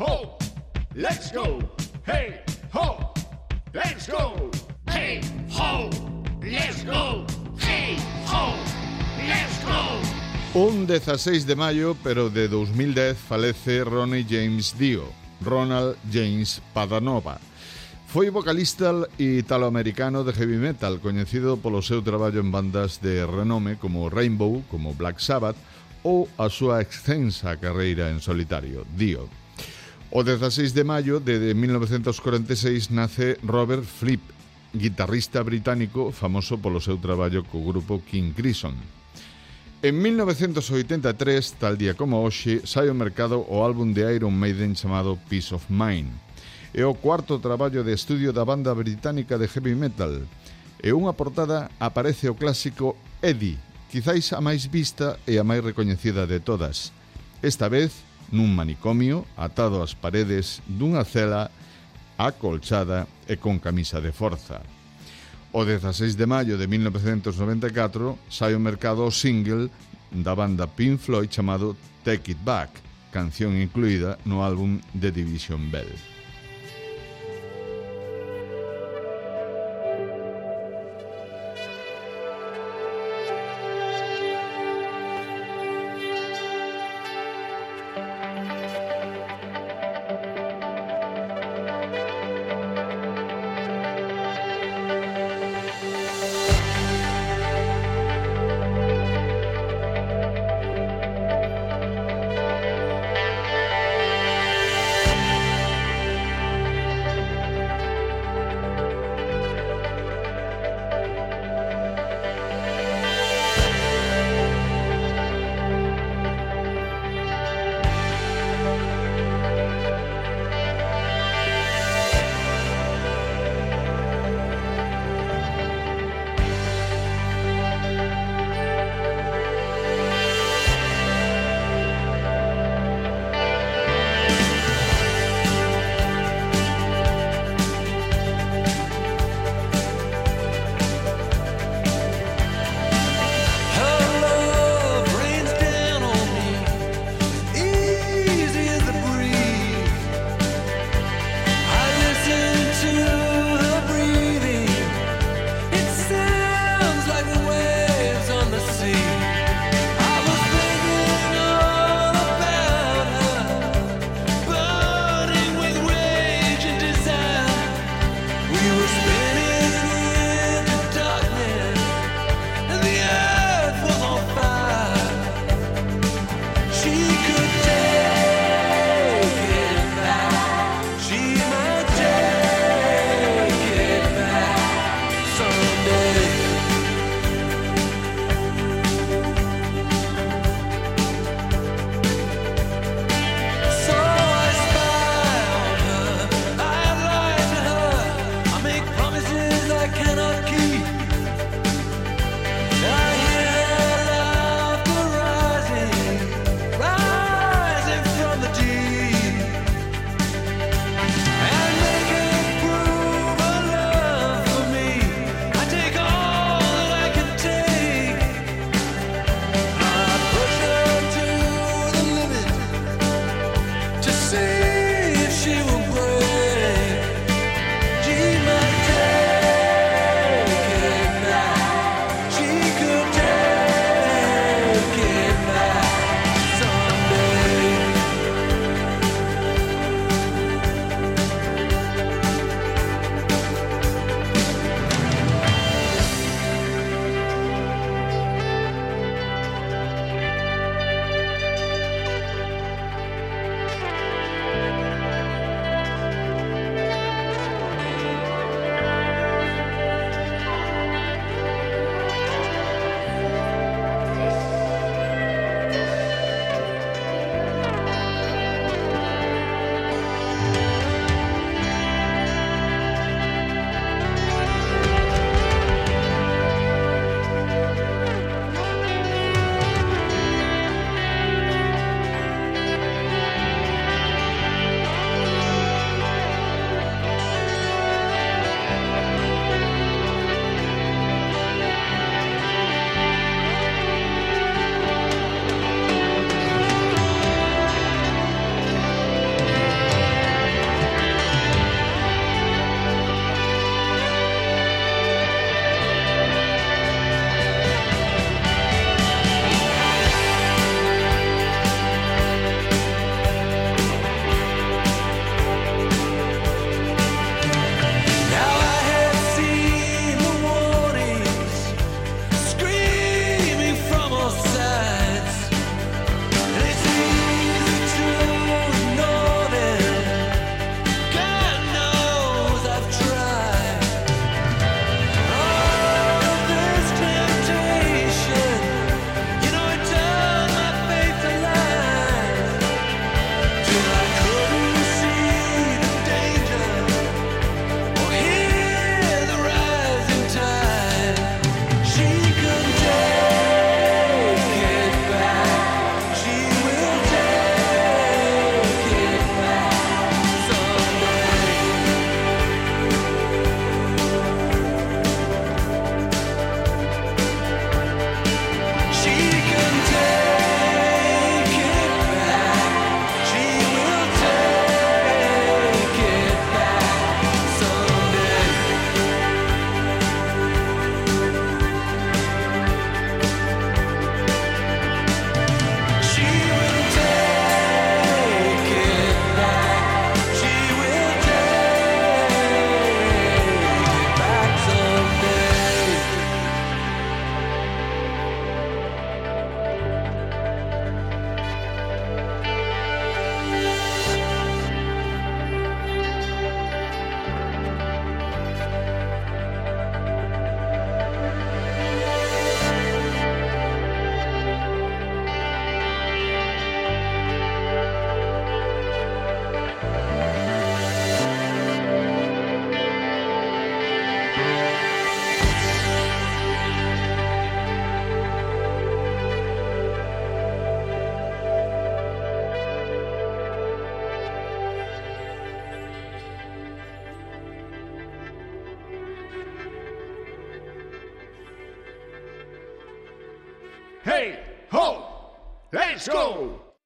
ho, let's go. Hey, ho, let's go. Hey, ho, let's go. Hey, ho, let's go. Un 16 de maio, pero de 2010, falece Ronnie James Dio, Ronald James Padanova. Foi vocalista italoamericano de heavy metal, coñecido polo seu traballo en bandas de renome como Rainbow, como Black Sabbath, ou a súa extensa carreira en solitario, Dio. O 16 de maio de 1946 nace Robert Fripp, guitarrista británico famoso polo seu traballo co grupo King Crimson. En 1983, tal día como hoxe, sai ao mercado o álbum de Iron Maiden chamado Peace of Mind. É o cuarto traballo de estudio da banda británica de heavy metal. E unha portada aparece o clásico Eddie, quizáis a máis vista e a máis recoñecida de todas. Esta vez, nun manicomio atado ás paredes dunha cela acolchada e con camisa de forza. O 16 de maio de 1994 sai ao mercado o single da banda Pink Floyd chamado Take It Back, canción incluída no álbum The Division Bell. again. Hey, ho! Let's go!